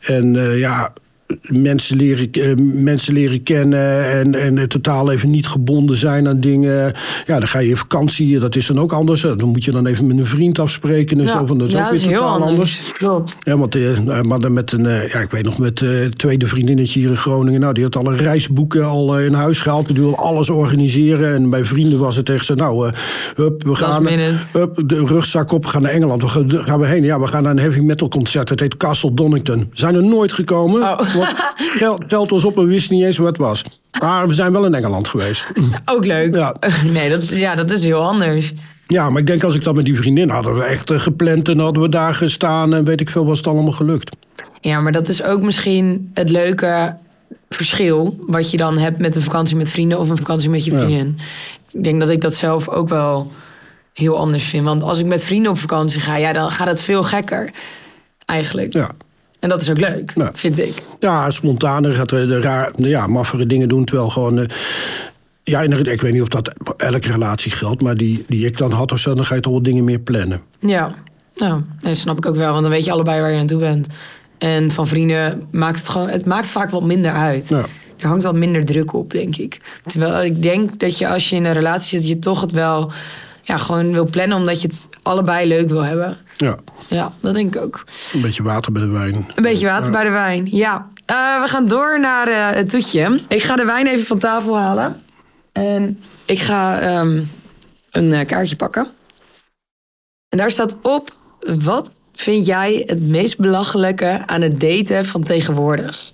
[SPEAKER 2] en ja... Mensen leren, eh, mensen leren kennen en, en eh, totaal even niet gebonden zijn aan dingen. Ja, dan ga je in vakantie, dat is dan ook anders. hè. Dan moet je dan even met een vriend afspreken en zo. Van, dat is
[SPEAKER 1] ja,
[SPEAKER 2] ook
[SPEAKER 1] dat is
[SPEAKER 2] weer
[SPEAKER 1] heel
[SPEAKER 2] totaal
[SPEAKER 1] anders.
[SPEAKER 2] Ja, want eh, nou, maar dan met een, eh, ja, ik weet nog, met eh, het tweede vriendinnetje hier in Groningen. Nou, die had alle reisboeken al eh, in huis gehaald. Die wilde alles organiseren. En bij vrienden was het tegen ze, nou, eh, hup, we gaan hup, de rugzak op, we gaan naar Engeland. We gaan, gaan we heen? Ja, we gaan naar een heavy metal concert. Het heet Castle Donington. Zijn er nooit gekomen.
[SPEAKER 1] Oh.
[SPEAKER 2] Geld, was op en we wisten niet eens wat het was. Maar we zijn wel in Engeland geweest.
[SPEAKER 1] Ook leuk.
[SPEAKER 2] Ja.
[SPEAKER 1] Nee, dat is, ja, dat is heel anders.
[SPEAKER 2] Ja, maar ik denk als ik dat met die vriendin hadden we echt eh, gepland en hadden we daar gestaan en weet ik veel was het allemaal gelukt.
[SPEAKER 1] Ja, maar dat is ook misschien het leuke verschil wat je dan hebt met een vakantie met vrienden of een vakantie met je
[SPEAKER 2] Ja.
[SPEAKER 1] vriendin. Ik denk dat ik dat zelf ook wel heel anders vind. Want als ik met vrienden op vakantie ga, ja, dan gaat het veel gekker. Eigenlijk.
[SPEAKER 2] Ja.
[SPEAKER 1] En dat is ook leuk,
[SPEAKER 2] Ja.
[SPEAKER 1] vind ik.
[SPEAKER 2] Ja, spontaner gaat de, de raar, ja, maffere dingen doen. Terwijl gewoon. eh, ja, ik weet niet of dat elke relatie geldt. Maar die, die ik dan had of zo, dan ga je toch wel dingen meer plannen.
[SPEAKER 1] Ja, nou, dat snap ik ook wel. Want dan weet je allebei waar je aan toe bent. En van vrienden maakt het gewoon... Het maakt vaak wat minder uit.
[SPEAKER 2] Ja.
[SPEAKER 1] Er hangt wat minder druk op, denk ik. Terwijl ik denk dat je als je in een relatie zit... je toch het wel ja, gewoon wil plannen... omdat je het allebei leuk wil hebben.
[SPEAKER 2] Ja,
[SPEAKER 1] Ja, dat denk ik ook.
[SPEAKER 2] een beetje water bij de wijn.
[SPEAKER 1] Een beetje water bij de wijn, ja. Eh, we gaan door naar eh, het toetje. Ik ga de wijn even van tafel halen. En ik ga ehm, een eh, kaartje pakken. En daar staat op... Wat vind jij het meest belachelijke aan het daten van tegenwoordig?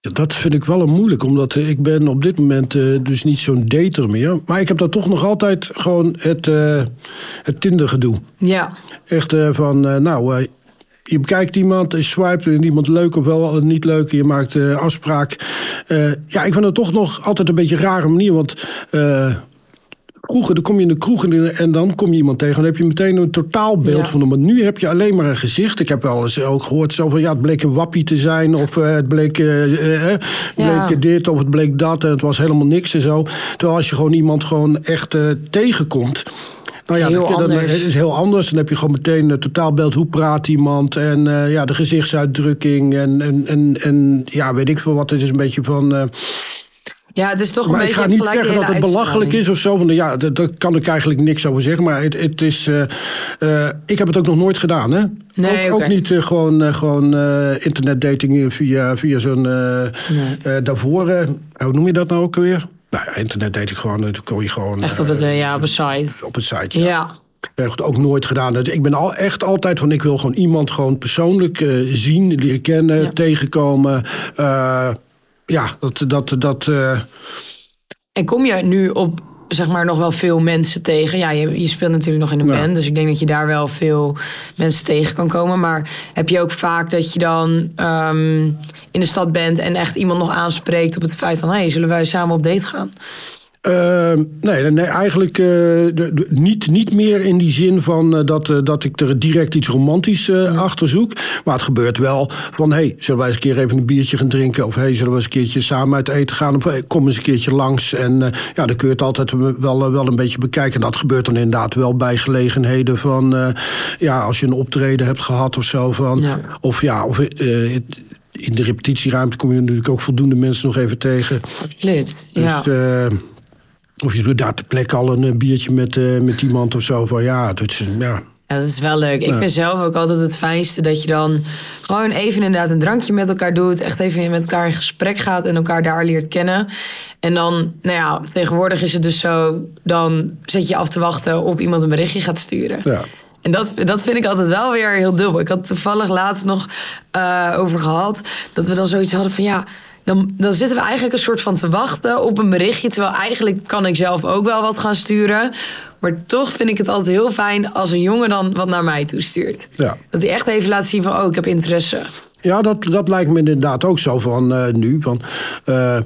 [SPEAKER 2] Ja, dat vind ik wel een moeilijk, omdat eh, ik ben op dit moment eh, dus niet zo'n dater meer. Maar ik heb dan toch nog altijd gewoon het, eh het Tinder-gedoe.
[SPEAKER 1] Ja,
[SPEAKER 2] Echt van, nou, je bekijkt iemand, je swipet en iemand leuk of wel niet leuk. Je maakt afspraak. Ja, ik vind het toch nog altijd een beetje een rare manier. Want kroegen, dan kom je in de kroeg en, dan kom je iemand tegen. Dan heb je meteen een totaalbeeld
[SPEAKER 1] Ja.
[SPEAKER 2] van hem. Maar nu heb je alleen maar een gezicht. Ik heb wel eens ook gehoord zo van, ja, het bleek een wappie te zijn. Of eh, het bleek, eh, eh, eh,
[SPEAKER 1] Ja.
[SPEAKER 2] bleek dit of het bleek dat. En het was helemaal niks en zo. Terwijl als je gewoon iemand gewoon echt tegenkomt... Nou ja,
[SPEAKER 1] Heel
[SPEAKER 2] dan, dan
[SPEAKER 1] anders.
[SPEAKER 2] is heel anders. Dan heb je gewoon meteen een totaalbeeld. Hoe praat iemand? En ja, de gezichtsuitdrukking. En, en, en, en ja, weet ik veel wat. Het is een beetje van...
[SPEAKER 1] ja het is toch een
[SPEAKER 2] maar ik ga niet zeggen dat het belachelijk is of zo. Van, ja, dat, daar kan ik eigenlijk niks over zeggen. Maar het, het is... eh, eh, ik heb het ook nog nooit gedaan, hè?
[SPEAKER 1] Nee,
[SPEAKER 2] ook, ook niet eh, gewoon, gewoon internetdating via, via zo'n... daarvoor... hoe noem je dat nou ook weer? Nou ja, internetdating gewoon... Dan kon je gewoon...
[SPEAKER 1] Echt op, het, ja, op een site.
[SPEAKER 2] op het site.
[SPEAKER 1] Ja.
[SPEAKER 2] Echt ook nooit gedaan. Dus ik ben al echt altijd van, ik wil gewoon iemand gewoon persoonlijk zien, leren kennen,
[SPEAKER 1] Ja.
[SPEAKER 2] tegenkomen. Ja, dat, dat, dat, eh,
[SPEAKER 1] En kom je nu op zeg maar nog wel veel mensen tegen? Ja, je, je speelt natuurlijk nog in een
[SPEAKER 2] Ja.
[SPEAKER 1] band, dus ik denk dat je daar wel veel mensen tegen kan komen. Maar heb je ook vaak dat je dan ehm, in de stad bent en echt iemand nog aanspreekt op het feit van, hé, hey, zullen wij samen op date gaan?
[SPEAKER 2] Uh, nee, nee, eigenlijk uh, de, de, niet, niet meer in die zin van uh, dat, uh, dat ik er direct iets romantisch ja. achter zoek. Maar het gebeurt wel van, hey, zullen wij eens een keer even een biertje gaan drinken? Of hey, zullen we eens een keertje samen uit eten gaan? Of hey, kom eens een keertje langs. En ja, dan kun je het altijd wel, wel een beetje bekijken. Dat gebeurt dan inderdaad wel bij gelegenheden van, ja, als je een optreden hebt gehad of zo. Van, ja. Of ja, of in de repetitieruimte kom je natuurlijk ook voldoende mensen nog even tegen.
[SPEAKER 1] Lid, ja.
[SPEAKER 2] Dus, of je doet daar ter plekke al een biertje met, uh, met iemand of zo. Van ja, dat is, ja.
[SPEAKER 1] Ja, dat is wel leuk. Ik ja. vind zelf ook altijd het fijnste dat je dan gewoon even inderdaad een drankje met elkaar doet. Echt even met elkaar in gesprek gaat en elkaar daar leert kennen. En dan, nou ja, tegenwoordig is het dus zo, dan zet je af te wachten op iemand een berichtje gaat sturen.
[SPEAKER 2] Ja.
[SPEAKER 1] En dat, dat vind ik altijd wel weer heel dubbel. Ik had toevallig laatst nog uh, over gehad dat we dan zoiets hadden van ja dan, dan zitten we eigenlijk een soort van te wachten op een berichtje. Terwijl eigenlijk kan ik zelf ook wel wat gaan sturen. Maar toch vind ik het altijd heel fijn als een jongen dan wat naar mij toestuurt.
[SPEAKER 2] Ja.
[SPEAKER 1] Dat hij echt even laat zien van, oh, ik heb interesse.
[SPEAKER 2] Ja, dat, dat lijkt me inderdaad ook zo van uh, nu. Van, uh,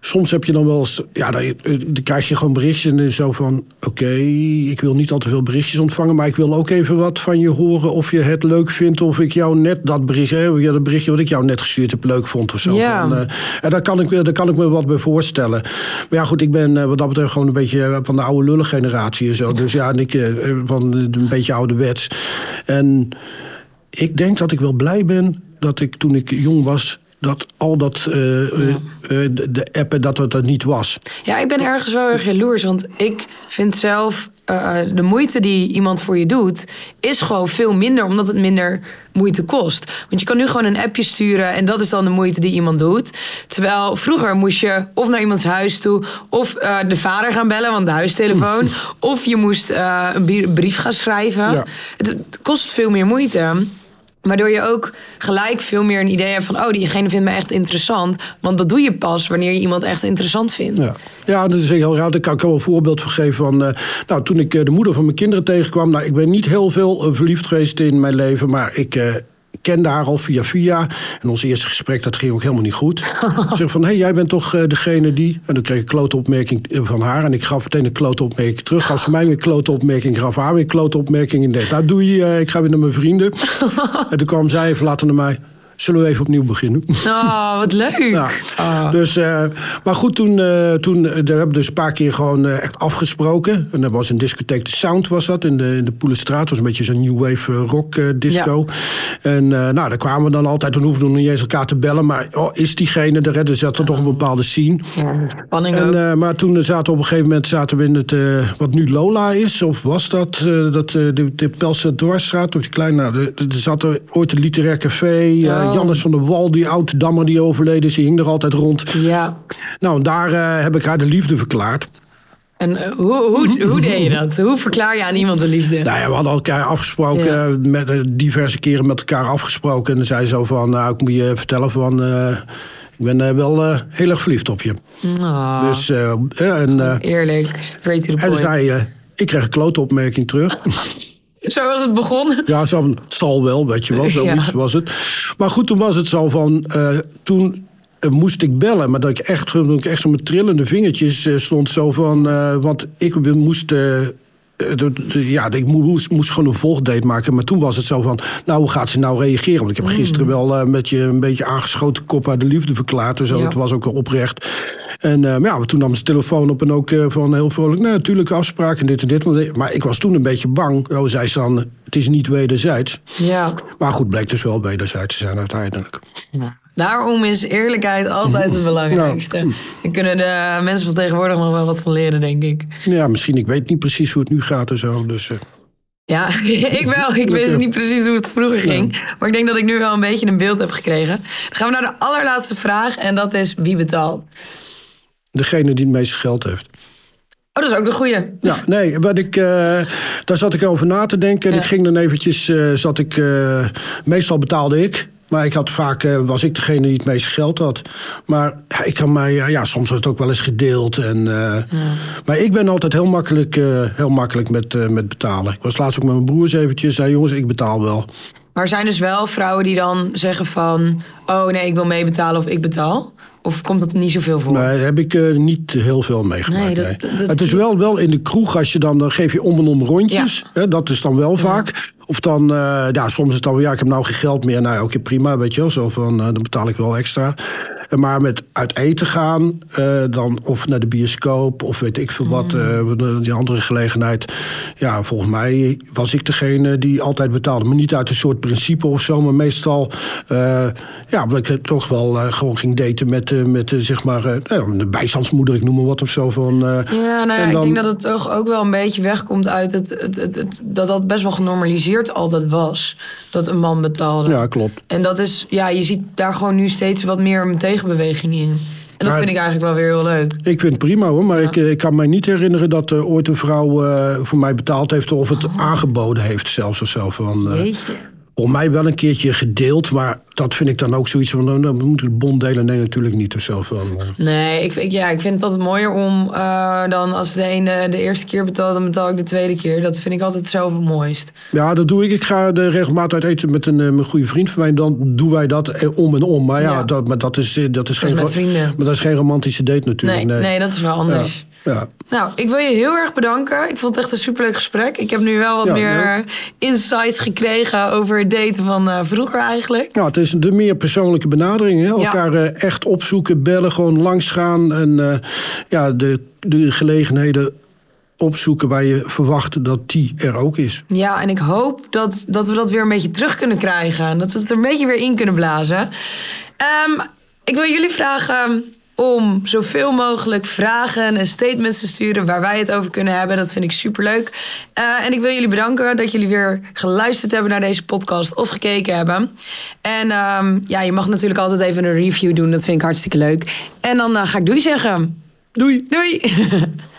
[SPEAKER 2] soms heb je dan wel eens, ja, dan, dan krijg je gewoon berichtjes en zo van: oké, okay, ik wil niet al te veel berichtjes ontvangen, maar ik wil ook even wat van je horen of je het leuk vindt of ik jou net dat bericht, hè, ja, dat berichtje wat ik jou net gestuurd heb leuk vond of zo.
[SPEAKER 1] Ja.
[SPEAKER 2] Van, uh, en daar kan, ik, daar kan ik me wat bij voorstellen. Maar ja, goed, ik ben uh, wat dat betreft gewoon een beetje van de oude lullen generatie en zo. Dus ja, en ik uh, van een beetje ouderwets. En ik denk dat ik wel blij ben dat ik toen ik jong was dat al dat uh, ja. uh, de, appen dat het er niet was.
[SPEAKER 1] Ja, ik ben ergens wel erg jaloers, want ik vind zelf uh, de moeite die iemand voor je doet, is gewoon veel minder, omdat het minder moeite kost. Want je kan nu gewoon een appje sturen en dat is dan de moeite die iemand doet. Terwijl vroeger moest je of naar iemands huis toe, of de vader gaan bellen, want de huistelefoon, of je moest een brief gaan schrijven. Ja. Het, het kost veel meer moeite. Waardoor je ook gelijk veel meer een idee hebt van... oh, diegene vindt me echt interessant. Want dat doe je pas wanneer je iemand echt interessant vindt.
[SPEAKER 2] Ja, ja dat is heel raar. Daar kan ik wel een voorbeeld van geven. Van, uh, nou, toen ik uh, de moeder van mijn kinderen tegenkwam... Nou, ik ben niet heel veel uh, verliefd geweest in mijn leven... maar ik kende haar al via via. En ons eerste gesprek, dat ging ook helemaal niet goed. Ze zeg van, hé, hey, jij bent toch uh, degene die... En dan kreeg ik een klote opmerking van haar. En ik gaf meteen een klote opmerking terug. Gaf ze mij weer een klote opmerking, gaf haar weer een klote opmerking. En deed, nou doe je, uh, ik ga weer naar mijn vrienden. en toen kwam zij even later naar mij... Zullen we even opnieuw beginnen?
[SPEAKER 1] Oh, wat leuk.
[SPEAKER 2] Ja. Oh. Dus, uh, maar goed, toen, uh, toen uh, we hebben dus een paar keer gewoon echt afgesproken. En dat was een discotheek, de Sound was dat, in de, in de Poelenstraat. was een beetje zo'n new wave rock disco. Ja. En nou, daar kwamen we dan altijd, dan hoefden we nog niet eens elkaar te bellen. Maar oh, is diegene er? Er zat er toch een bepaalde scene.
[SPEAKER 1] Ja, spanning
[SPEAKER 2] en, Maar toen zaten we op een gegeven moment zaten we in het, wat nu Lola is. Of was dat, dat de, de Pelse Dwarsstraat, of die kleine, nou, er zat er ooit een literair café... Oh. Jannes van der Wal, die oud-dammer die overleden is, die hing er altijd rond.
[SPEAKER 1] Ja.
[SPEAKER 2] Nou, daar uh, heb ik haar de liefde verklaard.
[SPEAKER 1] En uh, hoe, hoe, hoe deed je dat? Hoe verklaar je aan iemand de liefde?
[SPEAKER 2] Nou ja, we hadden elkaar afgesproken, ja. met, uh, diverse keren met elkaar afgesproken. En dan zei zo van, nou, ik moet je vertellen van... ik ben wel heel erg verliefd op je.
[SPEAKER 1] Oh.
[SPEAKER 2] Dus, en,
[SPEAKER 1] Eerlijk, straight to the
[SPEAKER 2] En
[SPEAKER 1] point.
[SPEAKER 2] zei ik kreeg een klote opmerking terug.
[SPEAKER 1] Zo was het begonnen?
[SPEAKER 2] Ja, zo, het zal wel, weet je wel. Zoiets ja. was het. Maar goed, toen was het zo van... Uh, toen uh, moest ik bellen, maar dat ik echt, dat ik echt zo met trillende vingertjes uh, stond. Zo van, want ik moest... ja, ik moest, moest gewoon een volgdate maken. Maar toen was het zo van, nou, hoe gaat ze nou reageren? Want ik heb gisteren wel met je een beetje aangeschoten kop uit de liefde verklaard. Zo. Ja. Het was ook oprecht. En uh, ja, toen nam ze telefoon op en ook uh, van heel vrolijk, nou, natuurlijk afspraken en dit en dit. Maar ik was toen een beetje bang. Oh, zei ze dan, het is niet wederzijds.
[SPEAKER 1] Ja.
[SPEAKER 2] Maar goed, bleek dus wel wederzijds te zijn uiteindelijk.
[SPEAKER 1] Ja. Daarom is eerlijkheid altijd het belangrijkste. Daar kunnen de mensen van tegenwoordig nog wel wat van leren, denk ik.
[SPEAKER 2] Ja, misschien. Ik weet niet precies hoe het nu gaat en zo. Dus, uh.
[SPEAKER 1] Ja, ik wel. Ik wist niet precies hoe het vroeger ging. Maar ik denk dat ik nu wel een beetje een beeld heb gekregen. Dan gaan we naar de allerlaatste vraag. En dat is, wie betaalt?
[SPEAKER 2] Degene die het meeste geld heeft.
[SPEAKER 1] Oh, dat is ook de goeie.
[SPEAKER 2] Ja, nee, wat ik, uh, daar zat ik over na te denken. En ja. ik ging dan eventjes, uh, zat ik, uh, meestal betaalde ik. Maar ik had vaak, was ik degene die het meeste geld had. Maar ja, ik kan mij, ja, soms wordt het ook wel eens gedeeld. En, ja. Maar ik ben altijd heel makkelijk, heel makkelijk met, met betalen. Ik was laatst ook met mijn broers eventjes. zei jongens, ik betaal wel.
[SPEAKER 1] Maar er zijn dus wel vrouwen die dan zeggen van... oh nee, ik wil meebetalen of ik betaal? Of komt dat niet zoveel voor?
[SPEAKER 2] Nee, daar heb ik eh, niet heel veel meegemaakt.
[SPEAKER 1] Nee, dat-
[SPEAKER 2] nee.
[SPEAKER 1] dat-
[SPEAKER 2] het is wel, wel in de kroeg, als je dan, dan geef je om en om rondjes. Hè, dat is dan wel vaak. Of dan, eh, ja, soms is het dan ja, ik heb nou geen geld meer. Nou, oké, prima, weet je wel. Zo van, eh, dan betaal ik wel extra. Maar met uit eten gaan, eh, dan, of naar de bioscoop, of weet ik veel wat,
[SPEAKER 1] Mm.
[SPEAKER 2] eh, die andere gelegenheid. Ja, volgens mij was ik degene die altijd betaalde. Maar niet uit een soort principe of zo, maar meestal, eh, ja, omdat ik toch wel gewoon ging daten met, met zeg maar, eh, nou, de bijstandsmoeder, ik noem maar wat of zo. Van,
[SPEAKER 1] Ja, nou ja, ik denk dat het toch ook wel een beetje wegkomt uit het, het, het, het- dat dat best wel genormaliseerd altijd was. Dat een man betaalde.
[SPEAKER 2] Ja, klopt.
[SPEAKER 1] En dat is, ja, je ziet daar gewoon nu steeds wat meer een tegenbeweging in. En dat
[SPEAKER 2] Maar-
[SPEAKER 1] vind ik eigenlijk wel weer heel leuk.
[SPEAKER 2] Ik vind het prima hoor, maar ik, eh, ik kan mij niet herinneren dat er ooit een vrouw eh, voor mij betaald heeft of het aangeboden heeft zelfs of zo. Van, eh, Volgens mij wel een keertje gedeeld, maar dat vind ik dan ook zoiets van, nou, dan moeten we de bond delen. Nee, natuurlijk niet of zo. Eh.
[SPEAKER 1] Nee, ik, ik- ja, ik vind het altijd mooier om eh, dan als de ene de eerste keer betaalt, dan betaal ik de tweede keer. Dat vind ik altijd zo het mooist.
[SPEAKER 2] Ja, dat doe ik. Ik ga de regelmatig uit eten met een, eh, mijn goede vriend van mij. Dan doen wij dat eh, om en om. Maar ja,
[SPEAKER 1] Ja.
[SPEAKER 2] Dat, maar dat is, eh, dat is geen
[SPEAKER 1] met vrienden.
[SPEAKER 2] Maar dat is geen romantische date natuurlijk.
[SPEAKER 1] Nee, nee, dat is wel anders.
[SPEAKER 2] Ja, ja.
[SPEAKER 1] Nou, ik wil je heel erg bedanken. Ik vond het echt een superleuk gesprek. Ik heb nu wel wat
[SPEAKER 2] Ja,
[SPEAKER 1] meer insights gekregen over het daten van eh, vroeger eigenlijk.
[SPEAKER 2] Nou, het is de meer persoonlijke benadering. Hè? Elkaar eh, echt opzoeken, bellen, gewoon langsgaan. En eh, ja, de, de gelegenheden opzoeken waar je verwacht dat die er ook is.
[SPEAKER 1] Ja, en ik hoop dat, dat we dat weer een beetje terug kunnen krijgen. En dat we het er een beetje weer in kunnen blazen. Ehm, ik wil jullie vragen om zoveel mogelijk vragen en statements te sturen waar wij het over kunnen hebben. Dat vind ik superleuk. Eh en ik wil jullie bedanken dat jullie weer geluisterd hebben naar deze podcast of gekeken hebben. En ehm, ja, je mag natuurlijk altijd even een review doen. Dat vind ik hartstikke leuk. En dan eh, ga ik doei zeggen.
[SPEAKER 2] Doei!
[SPEAKER 1] Doei!